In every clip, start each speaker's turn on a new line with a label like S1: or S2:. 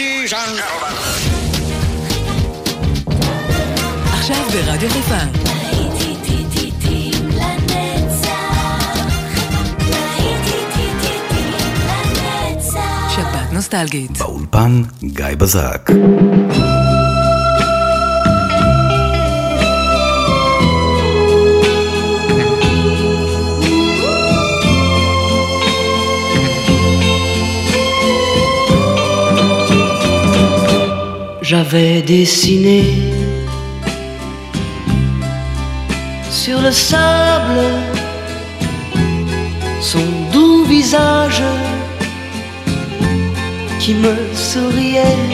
S1: Ladies and gentlemen.
S2: עכשיו ברדיו חיפה. שבת נוסטלגית.
S3: באולפן גיא בזק.
S4: J'avais dessiné sur le sable son doux visage qui me souriait.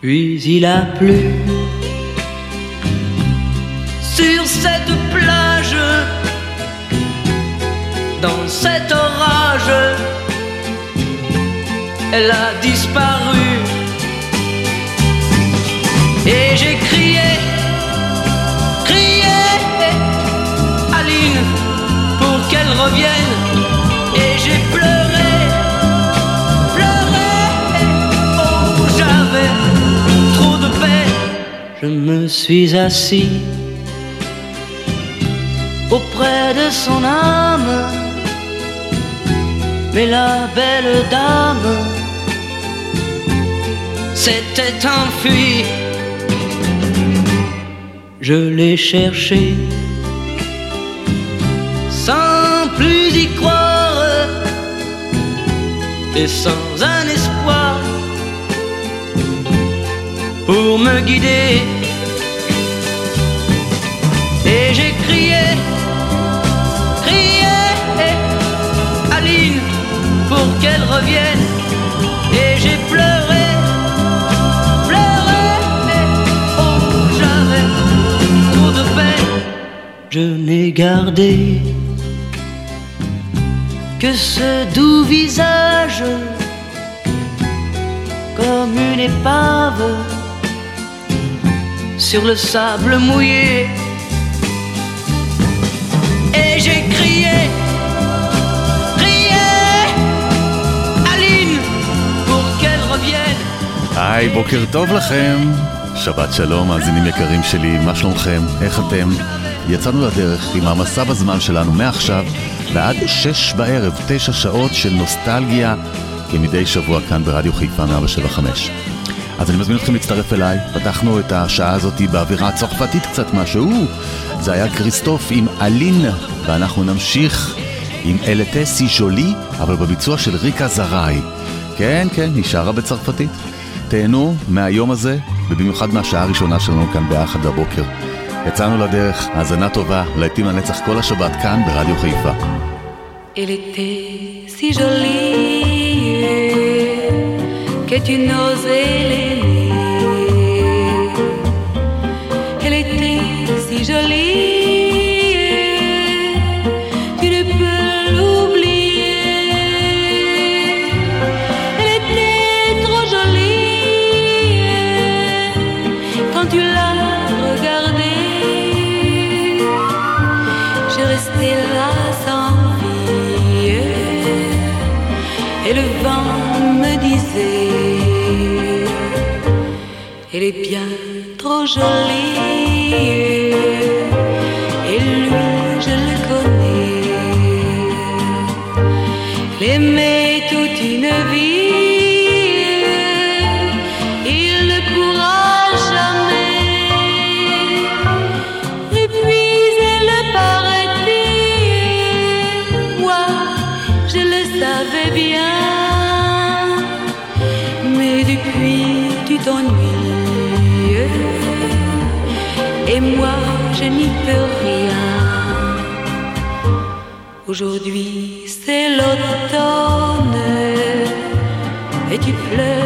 S4: Puis il a plu sur cette plage, dans cet orage, elle a disparu. Et j'ai crié, crié, Aline, pour qu'elle revienne. Et j'ai pleuré, pleuré, oh j'avais trop de peine. Je me suis assis auprès de son âme. Mais la belle dame s'était enfuie. Je l'ai cherché sans plus y croire et sans un espoir pour me guider. Et j'ai crié, crié, Aline, pour qu'elle revienne. gardé que ce doux visage comme une épave sur le sable mouillé. Et j'ai crié, crié, Aline, pour qu'elle revienne.
S5: היי, בוקר טוב לכם. שבת שלום, מאזינים יקרים שלי, מה שלומכם? איך אתם? יצאנו לדרך עם המסע בזמן שלנו מעכשיו ועד שש בערב, תשע שעות של נוסטלגיה, כמדי שבוע כאן ברדיו חיפה 175. אז אני מזמין אתכם להצטרף אליי, פתחנו את השעה הזאת באווירה צרפתית קצת משהו, זה היה כריסטוף עם אלין, ואנחנו נמשיך עם אלטה סי ז'ולי, אבל בביצוע של ריקה זרעי. כן, כן, היא שרה בצרפתית. תהנו מהיום הזה, ובמיוחד מהשעה הראשונה שלנו כאן באחד בבוקר. יצאנו לדרך, האזנה טובה, להיטים לנצח כל השבת כאן ברדיו חיפה.
S6: Que tu n'osais l'aimer. Le vent me disait Elle est bien trop jolie aujourd'hui c'est l'automne. Et tu pleures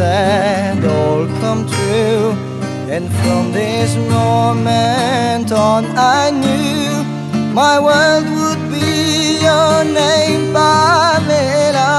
S7: said all come true. And from this moment on I knew My world would be your name, Pamela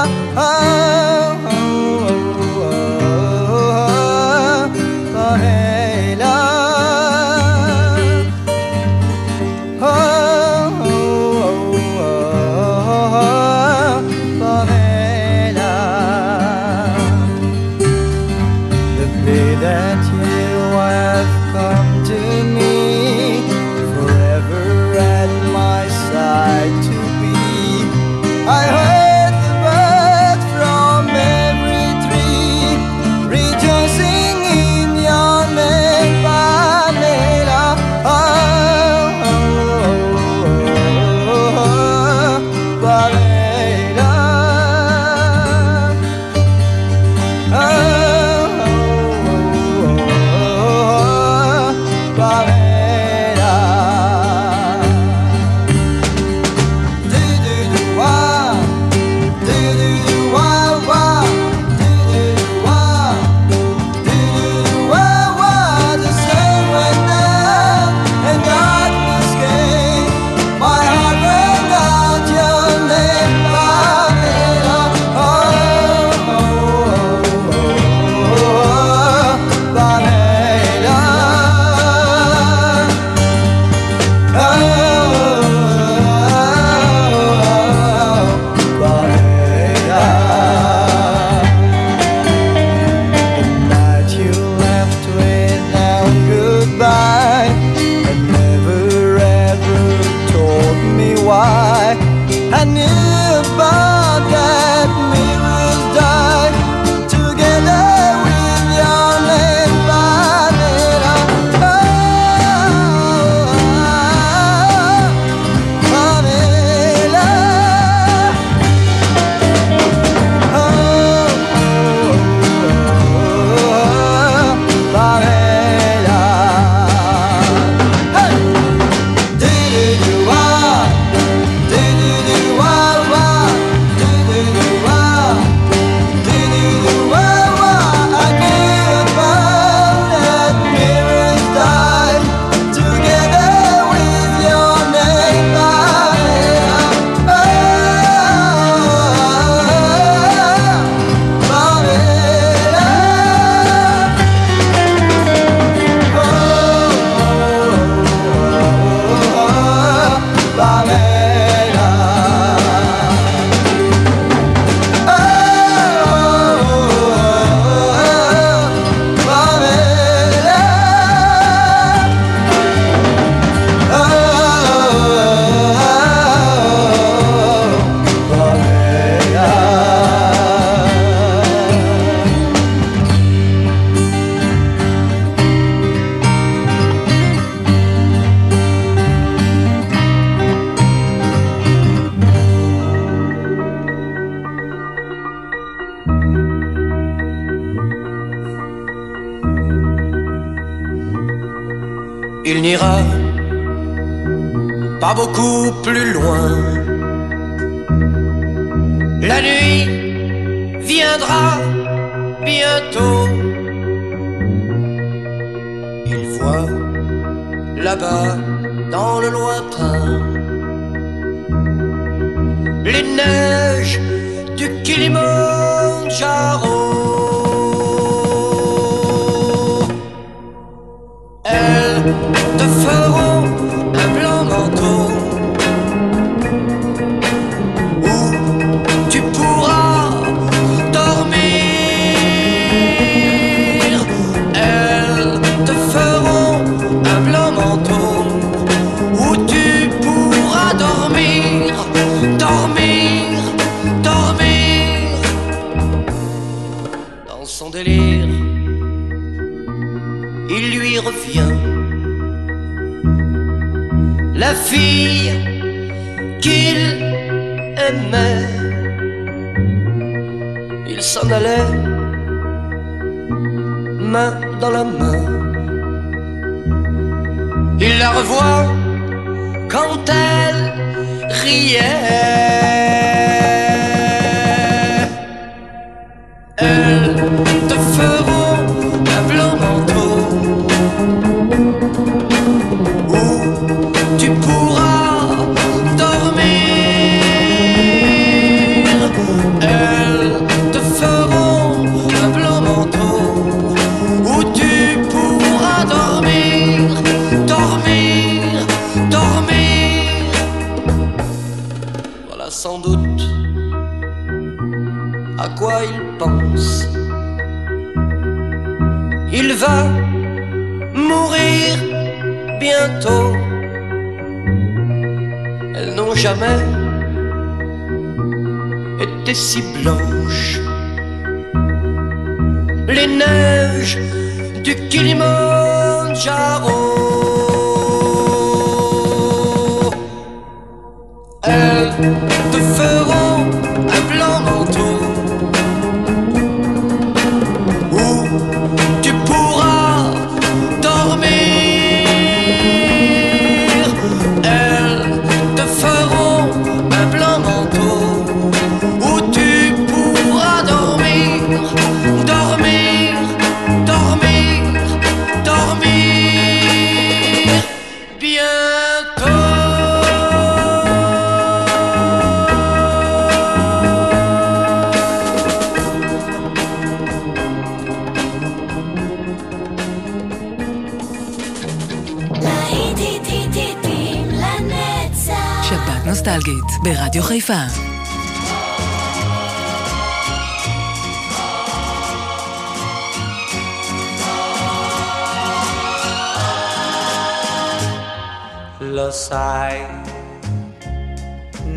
S8: beaucoup.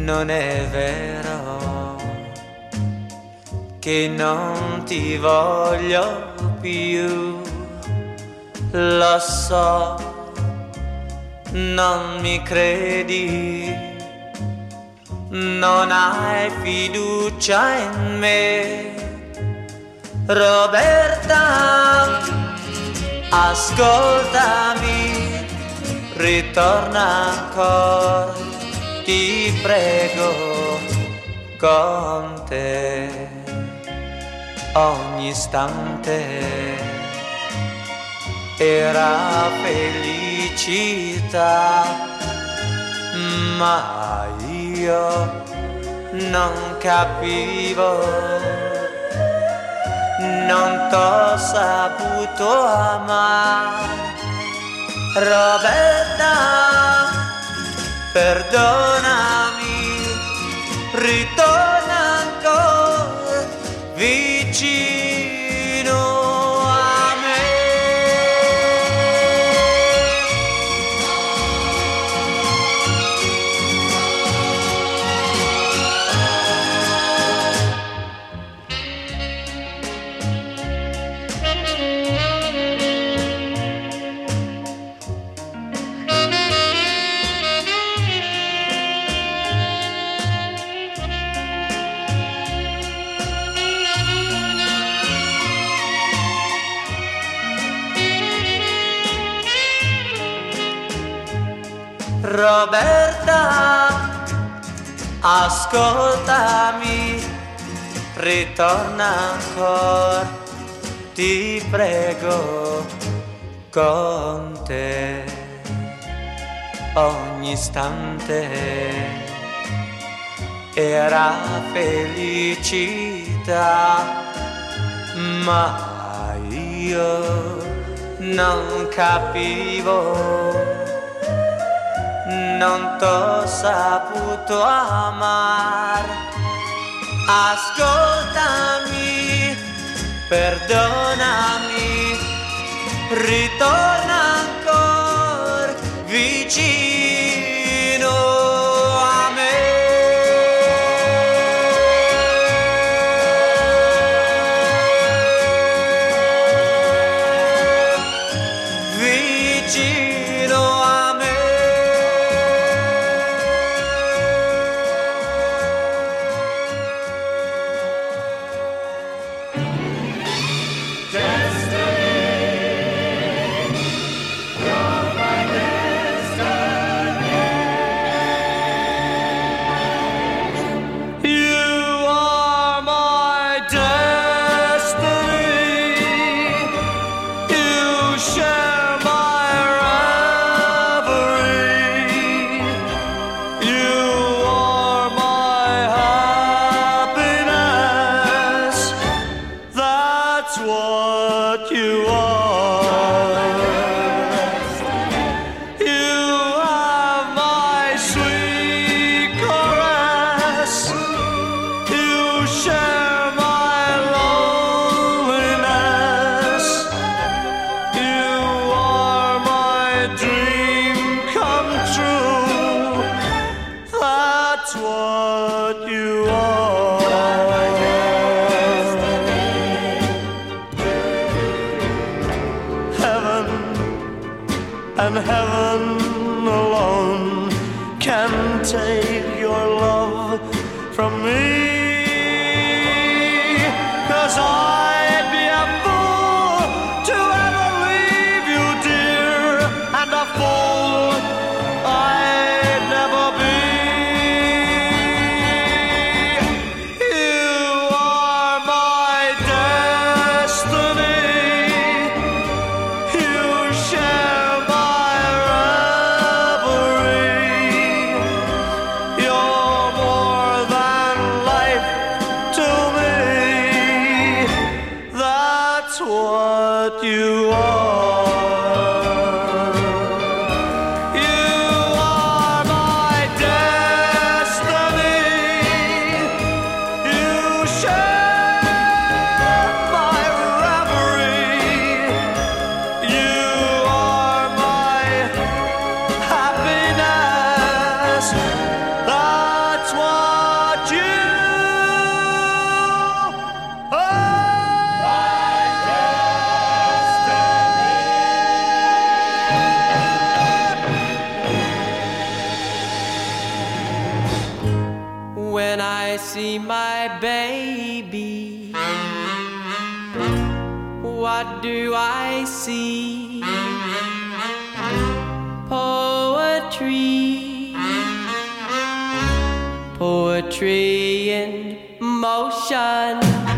S9: Non è vero che non ti voglio più. Lo so, non mi credi, non hai fiducia in me. Roberta, ascoltami, ritorna ancora, ti prego, con te ogni istante era felicità, ma io non capivo non t'ho saputo amare. Roberta, perdonami, ritorna ancora vicino Roberta, ascoltami, ritorna ancora, ti prego, con te ogni istante. Era felicità, ma io non capivo non t'ho saputo amar. Ascoltami, perdonami, ritorna ancora vicino.
S10: ocean.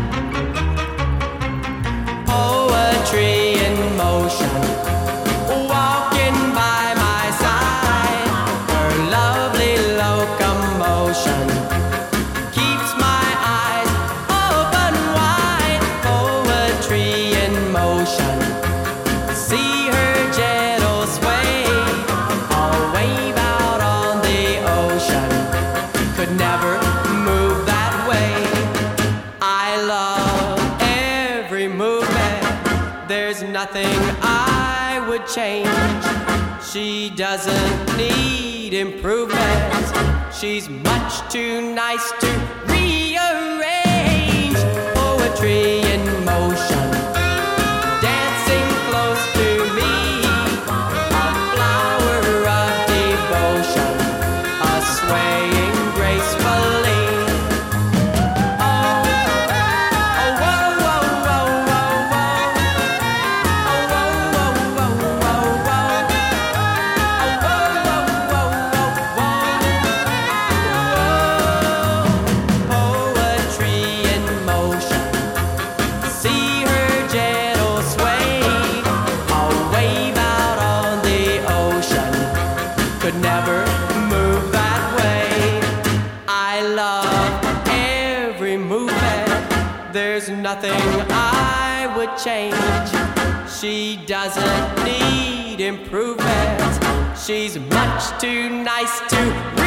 S10: She doesn't need improvement. She's much too nice to rearrange poetry.
S11: She's much too nice to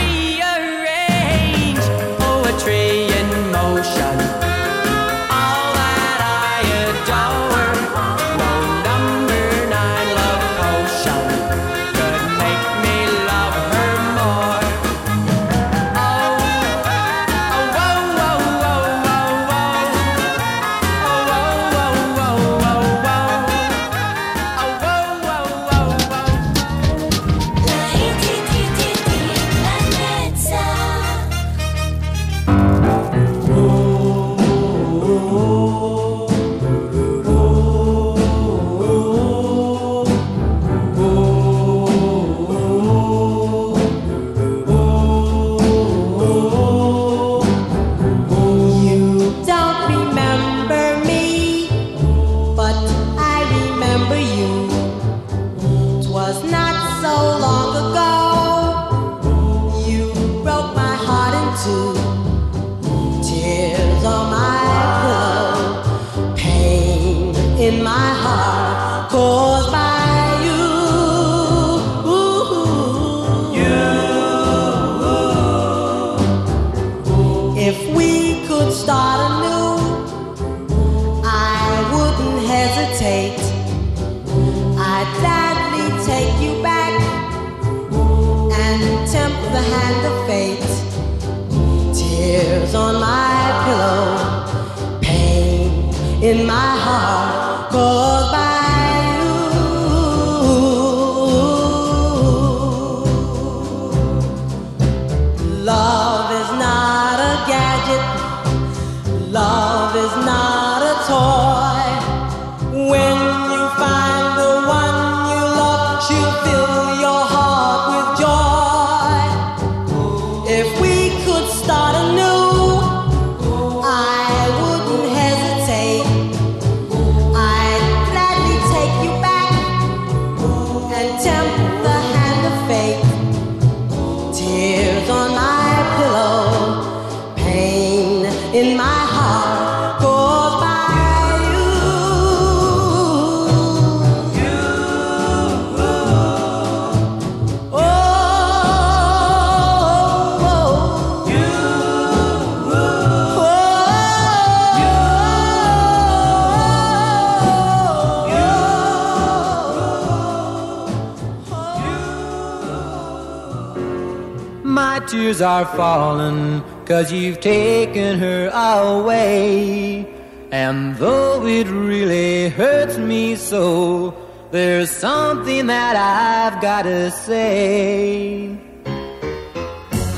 S11: are falling cause you've taken her away. And though it really hurts me so, there's something that I've gotta say.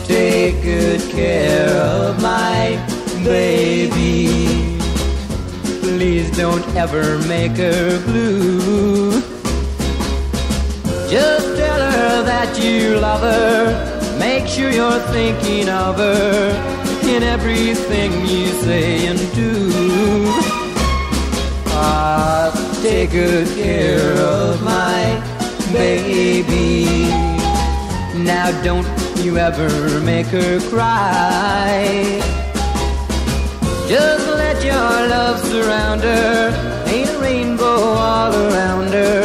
S11: Take good care of my baby. Please don't ever make her blue. Just tell her that you love her. Make sure you're thinking of her in everything you say and do. Ah, take good care of my baby. Now don't you ever make her cry. Just let your love surround her. Ain't a rainbow all around her.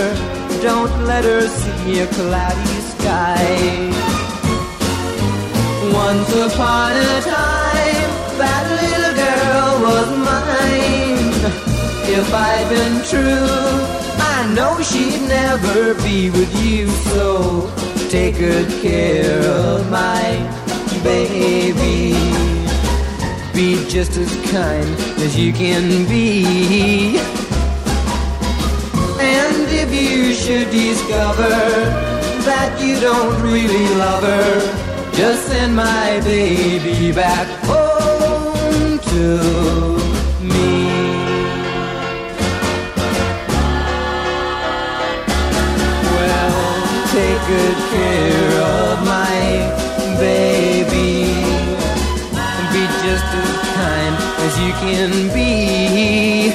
S11: Don't let her see a cloudy sky. Once upon a time, that little girl was mine. If I'd been true, I know she'd never be with you. So take good care of my baby. Be just as kind as you can be. And if you should discover that you don't really love her, just send my baby back home to me. Well, take good care of my baby. Be just as kind as you can be.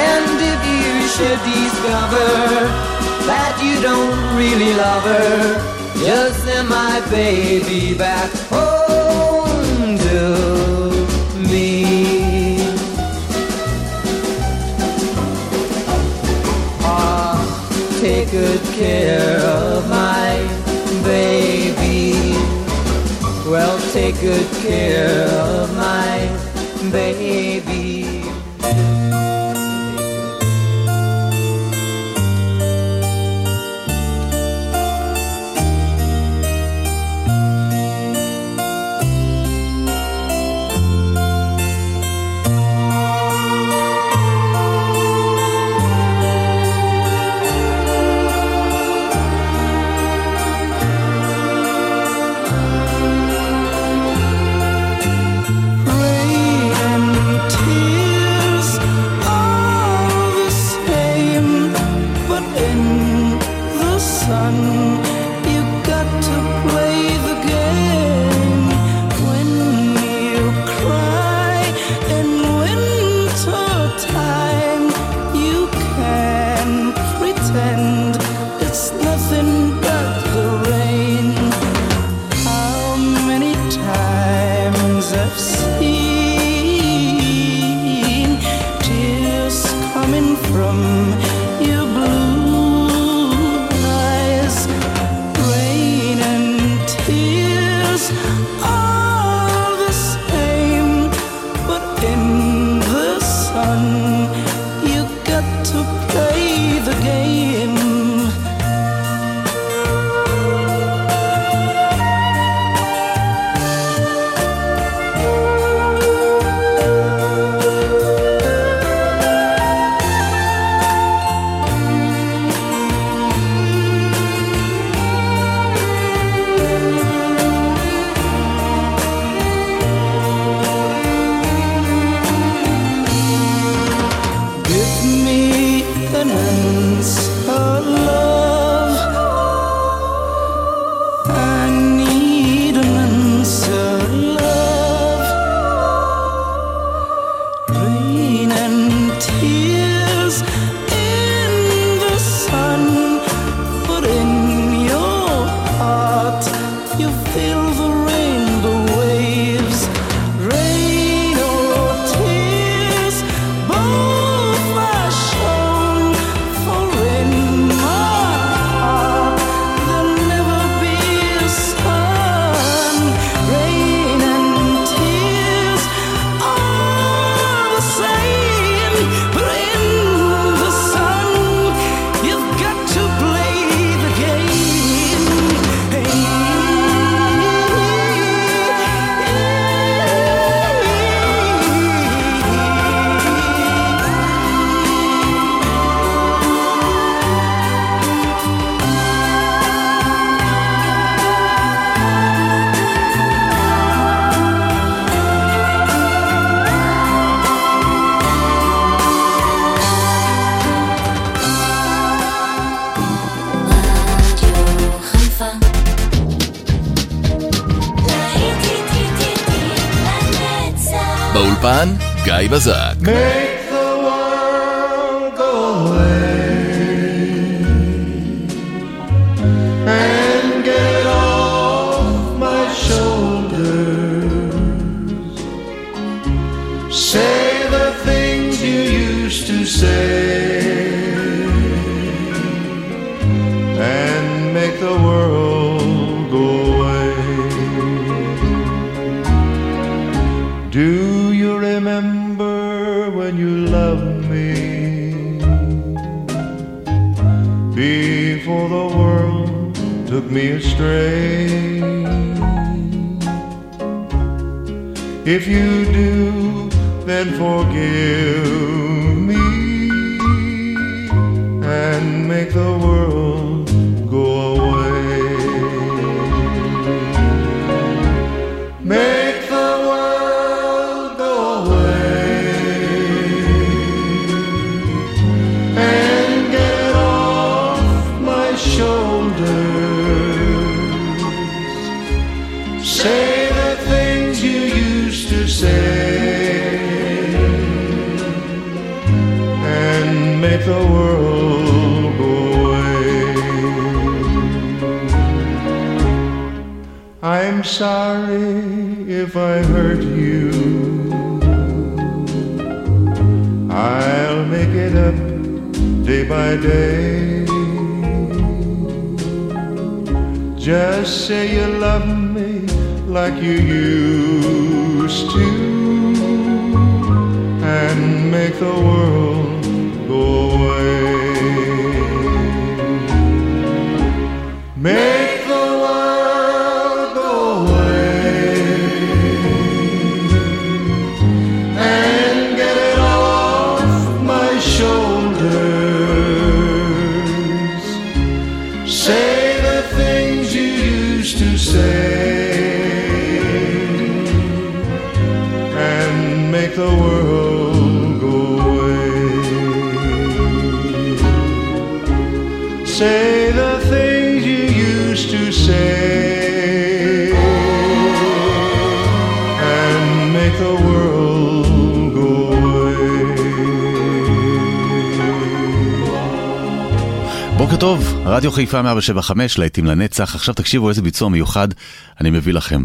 S11: And if you should discover that you don't really love her, just send my baby back home to me.
S12: I'll take good care of my baby.
S1: Well, take good care of my baby.
S13: away. גיא בזק.
S14: If you do, then forgive. the world away. I'm sorry if I hurt you. I'll make it up day by day. Just say you love me like you used to and make the world go away. Make
S5: רדיו חיפה 175, להיטים לנצח. עכשיו תקשיבו איזה ביצוע מיוחד אני מביא לכם.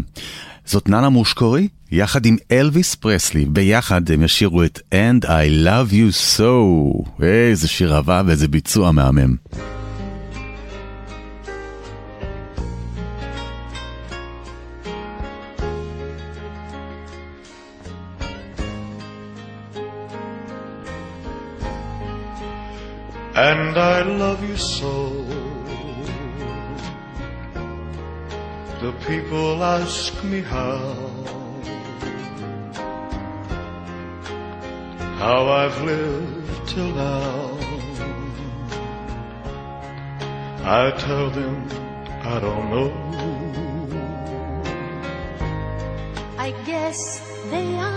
S5: זאת ננה מושקורי, יחד עם אלוויס פרסלי, ביחד הם ישירו את And I Love You So. איזה שיר אהבה ואיזה ביצוע מהמם.
S14: and I love you so. The people ask me how, how I've lived till now. I tell them I don't know.
S15: I guess they understand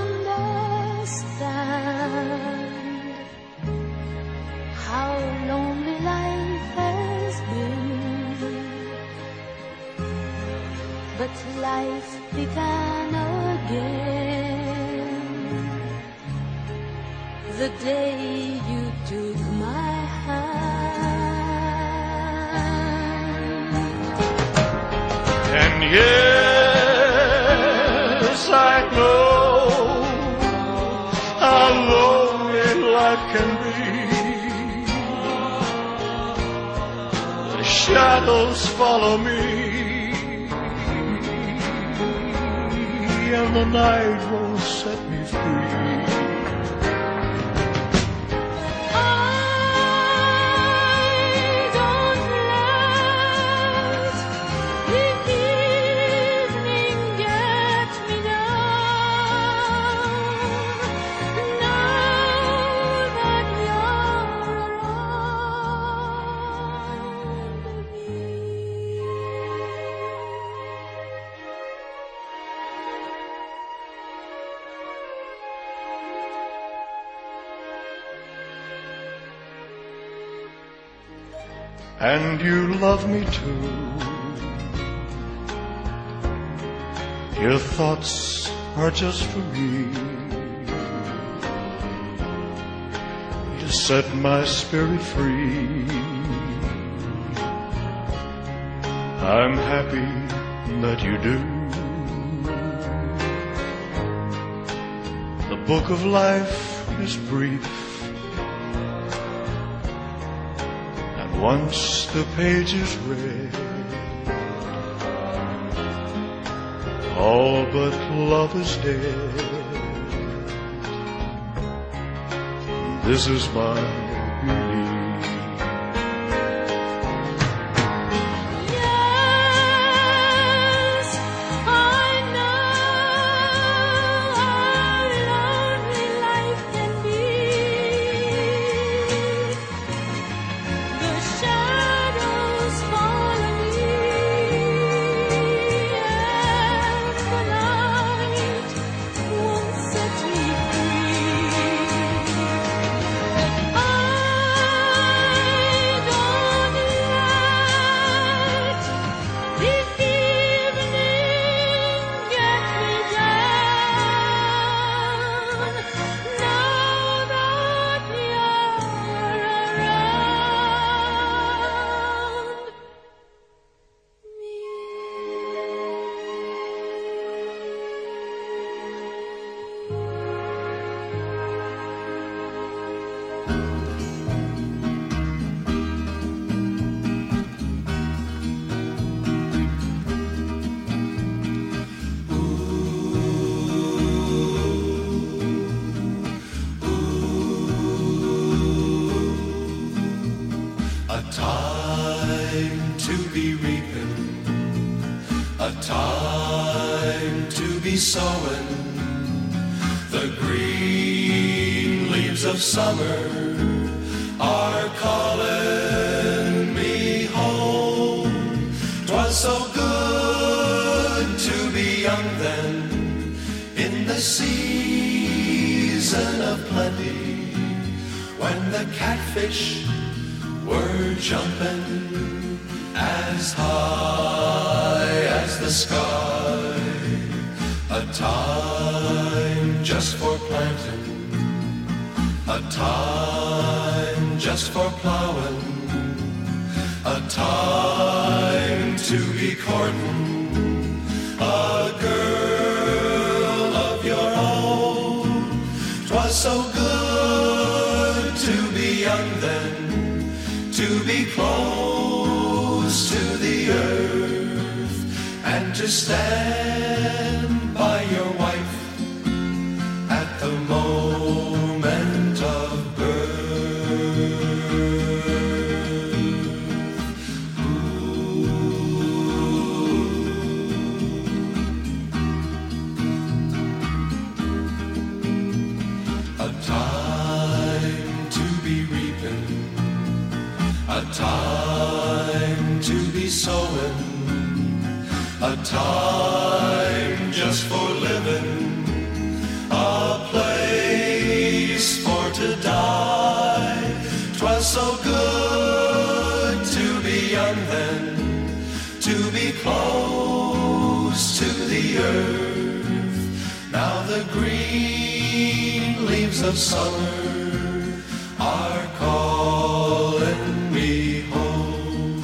S14: follow me, and the night and you love me too. Your thoughts are just for me. You set my spirit free. I'm happy that you do. The book of life is brief. Once the page is read, all but love is dead. This is my
S16: sowing the green leaves of summer are calling me home. Twas so good to be young then in the season of plenty when the catfish were jumping as high as the sky. Time just for planting, a time just for plowing, a time to be courting. A girl of your own. Twas so good to be young then, to be close to the earth, and to stand earth. Now the green leaves of summer are calling me home.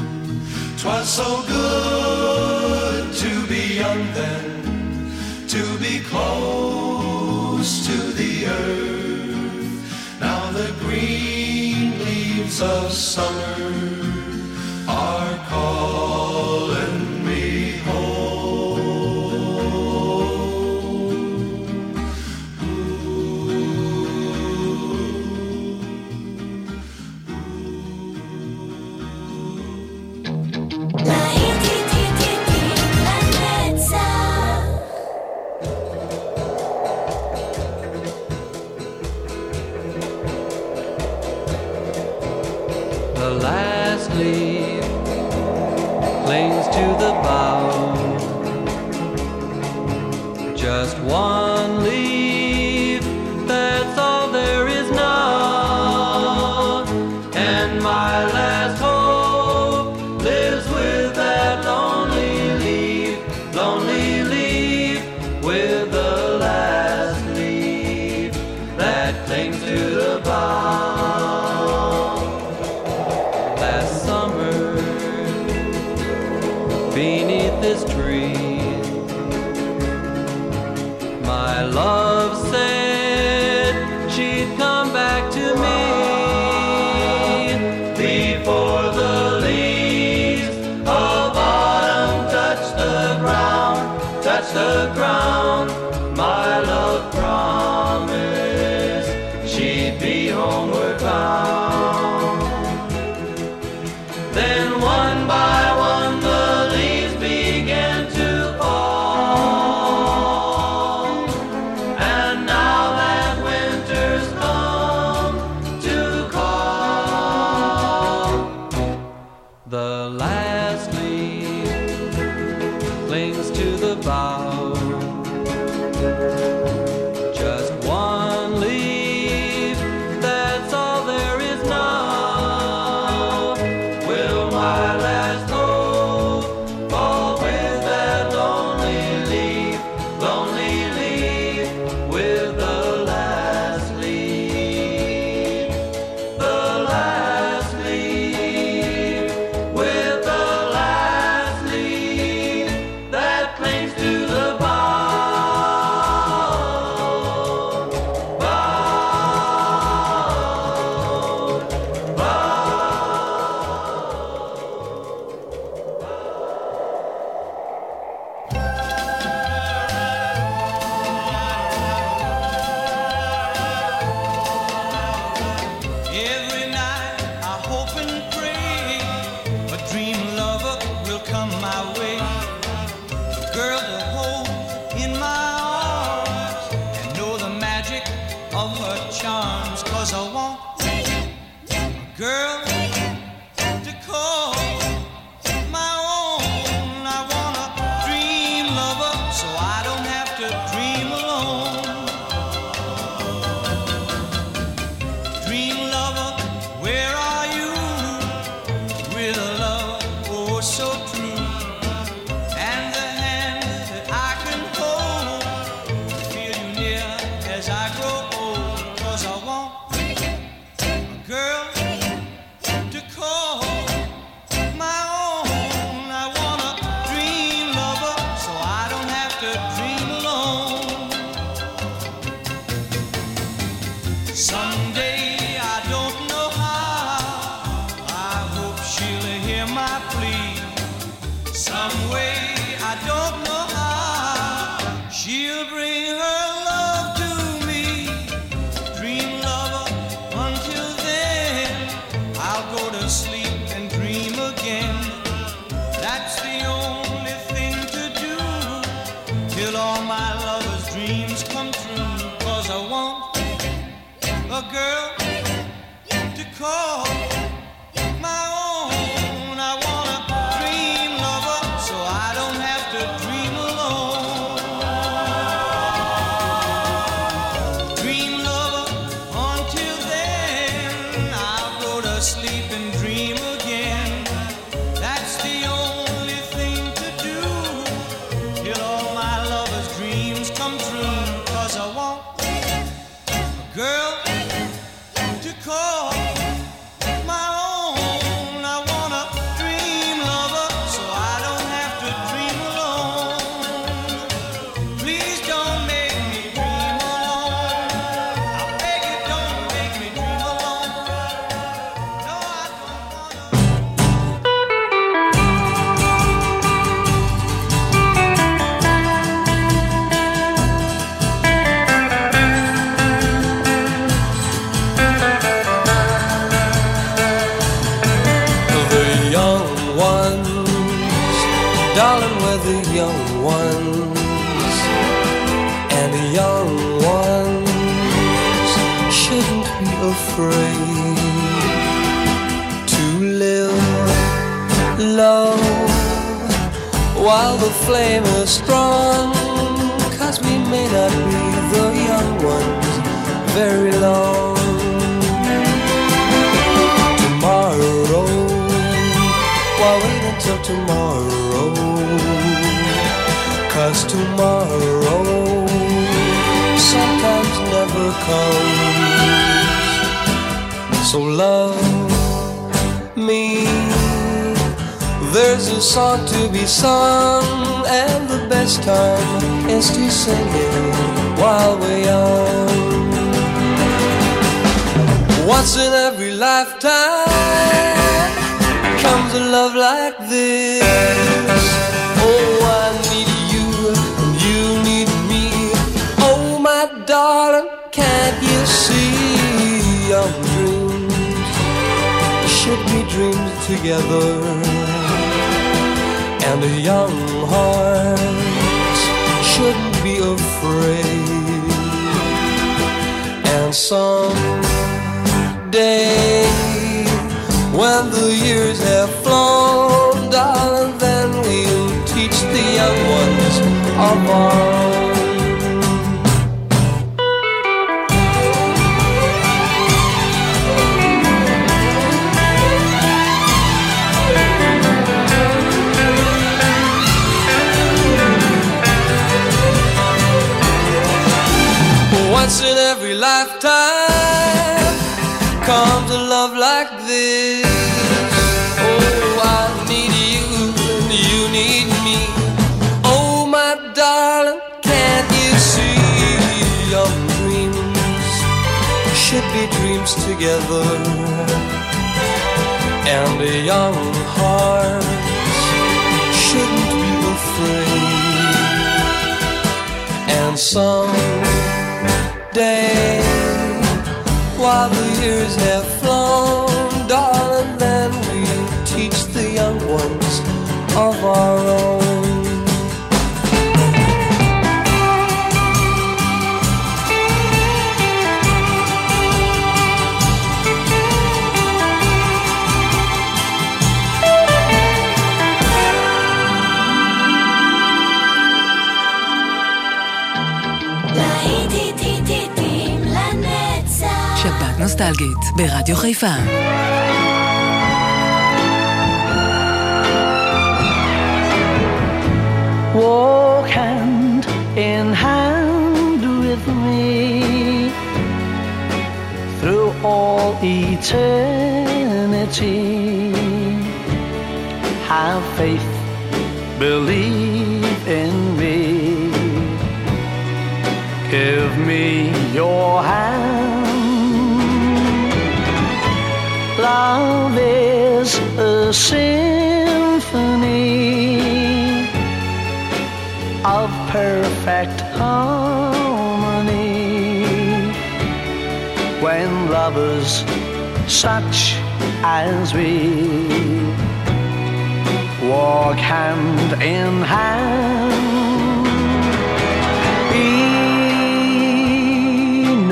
S16: Twas so good to be young then, to be close to the earth. Now the green leaves of summer
S8: song, and the best time is to sing it while we're young. Once in every lifetime comes a love like this. Oh, I need you, and you need me. Oh, my darling, can't you see Our dreams should be dreams together? and the young hearts shouldn't be afraid. And someday, when the years have flown, darling, then we'll teach the young ones of our together and a young heart shouldn't be afraid. And some day while the years have
S2: נוסטלגית, ברדיו חיפה.
S1: Walk hand in hand with me. Through all eternity Have faith, believe in me. Give me your hand. Love is a symphony of perfect harmony when lovers such as we walk hand in hand. Be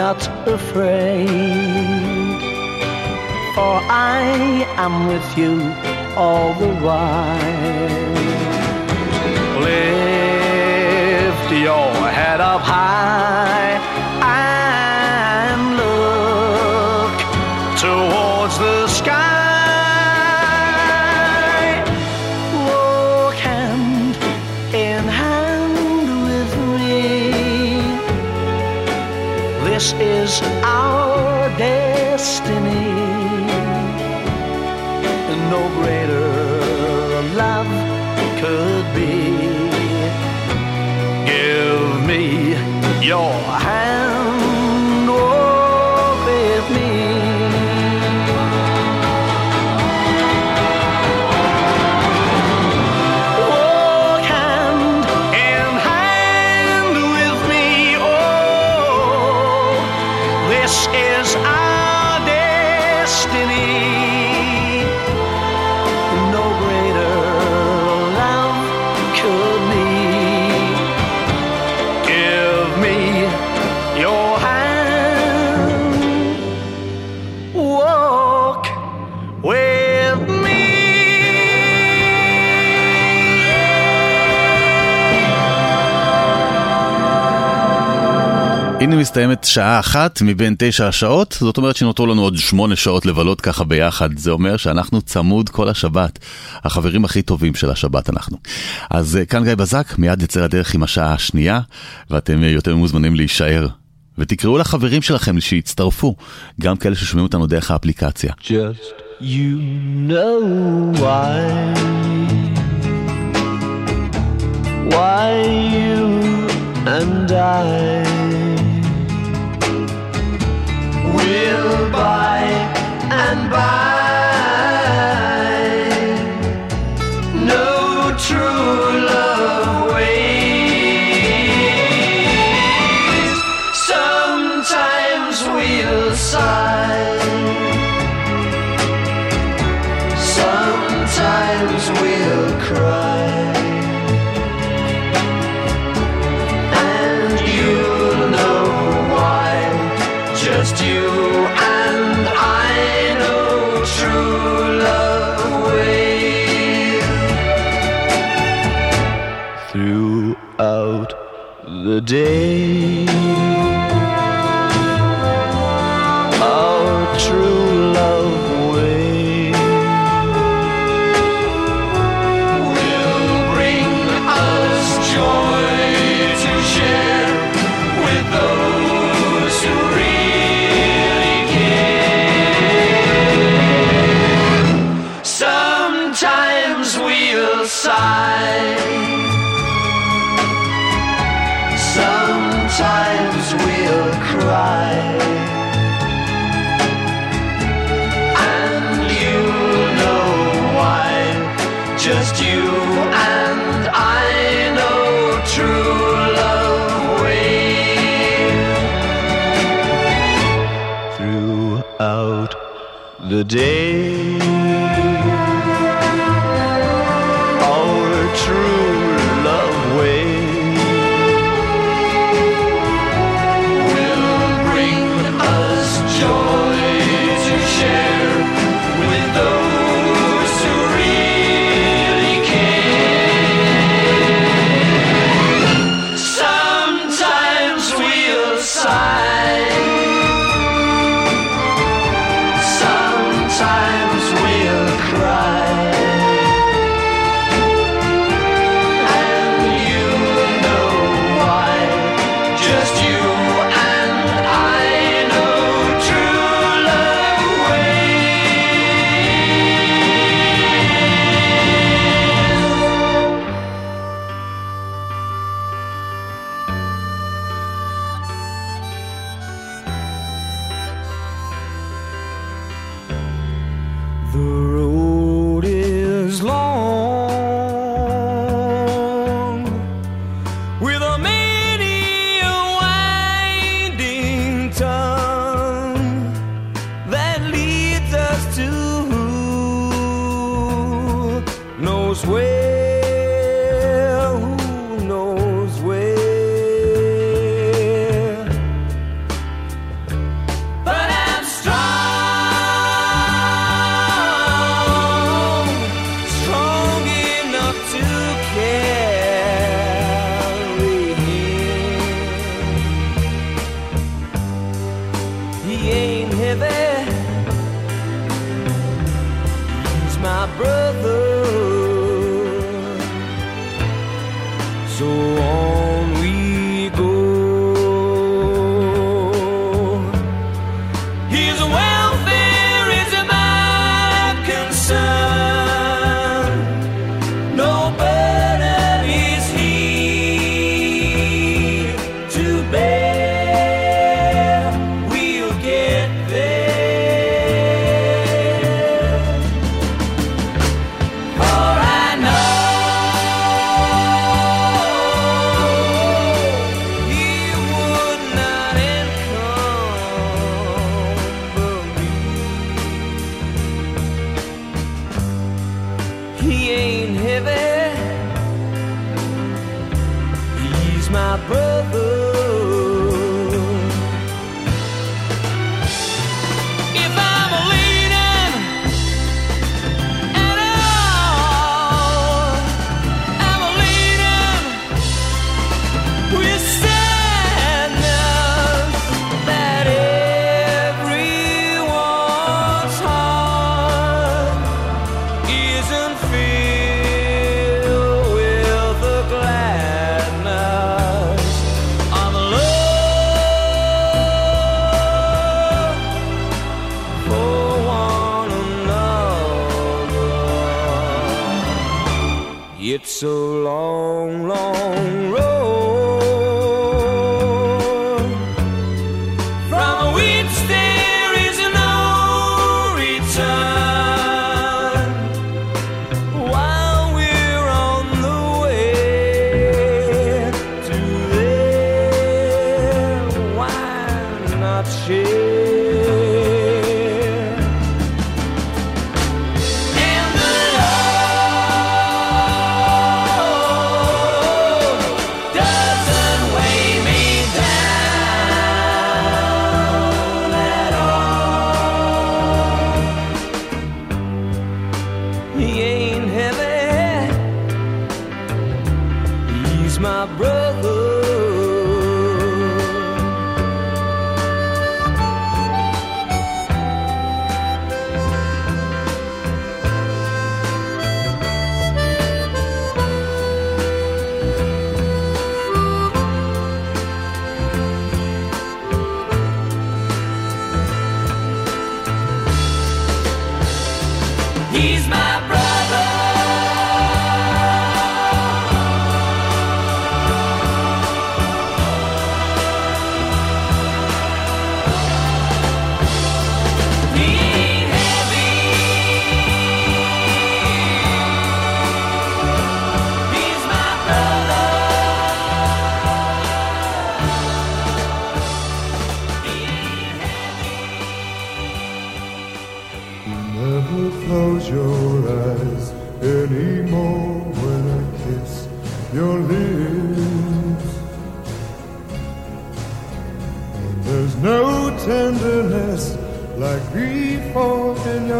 S1: not afraid, for I am with you all the while. Lift your head up high your
S5: הנה מסתיימת שעה אחת מבין תשע השעות, זאת אומרת שנותרו לנו עוד שמונה שעות לבלות ככה ביחד. זה אומר שאנחנו צמוד כל השבת. החברים הכי טובים של השבת אנחנו. אז אה, כאן גיא בזק, מיד יצא לדרך עם השעה השנייה, ואתם אה, יותר מוזמנים להישאר. ותקראו לחברים שלכם שיצטרפו, גם כאלה ששומעים אותנו דרך האפליקציה.
S1: Just you know why. Why you and I will by and by the day, day,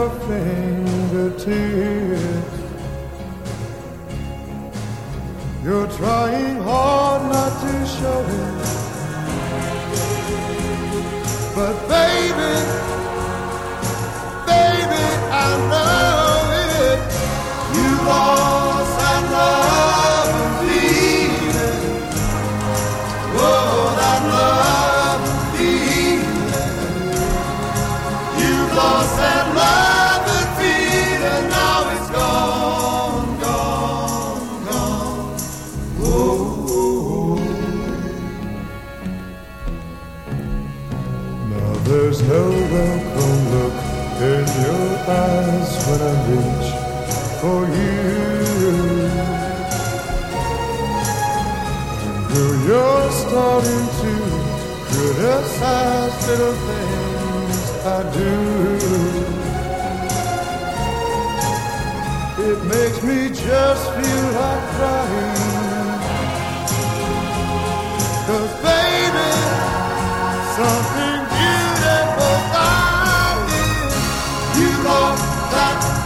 S14: your fingertips. You're trying eyes when I reach for you. And you're starting to criticize little things I do. It makes me just feel like crying. Cause baby, something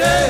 S14: day.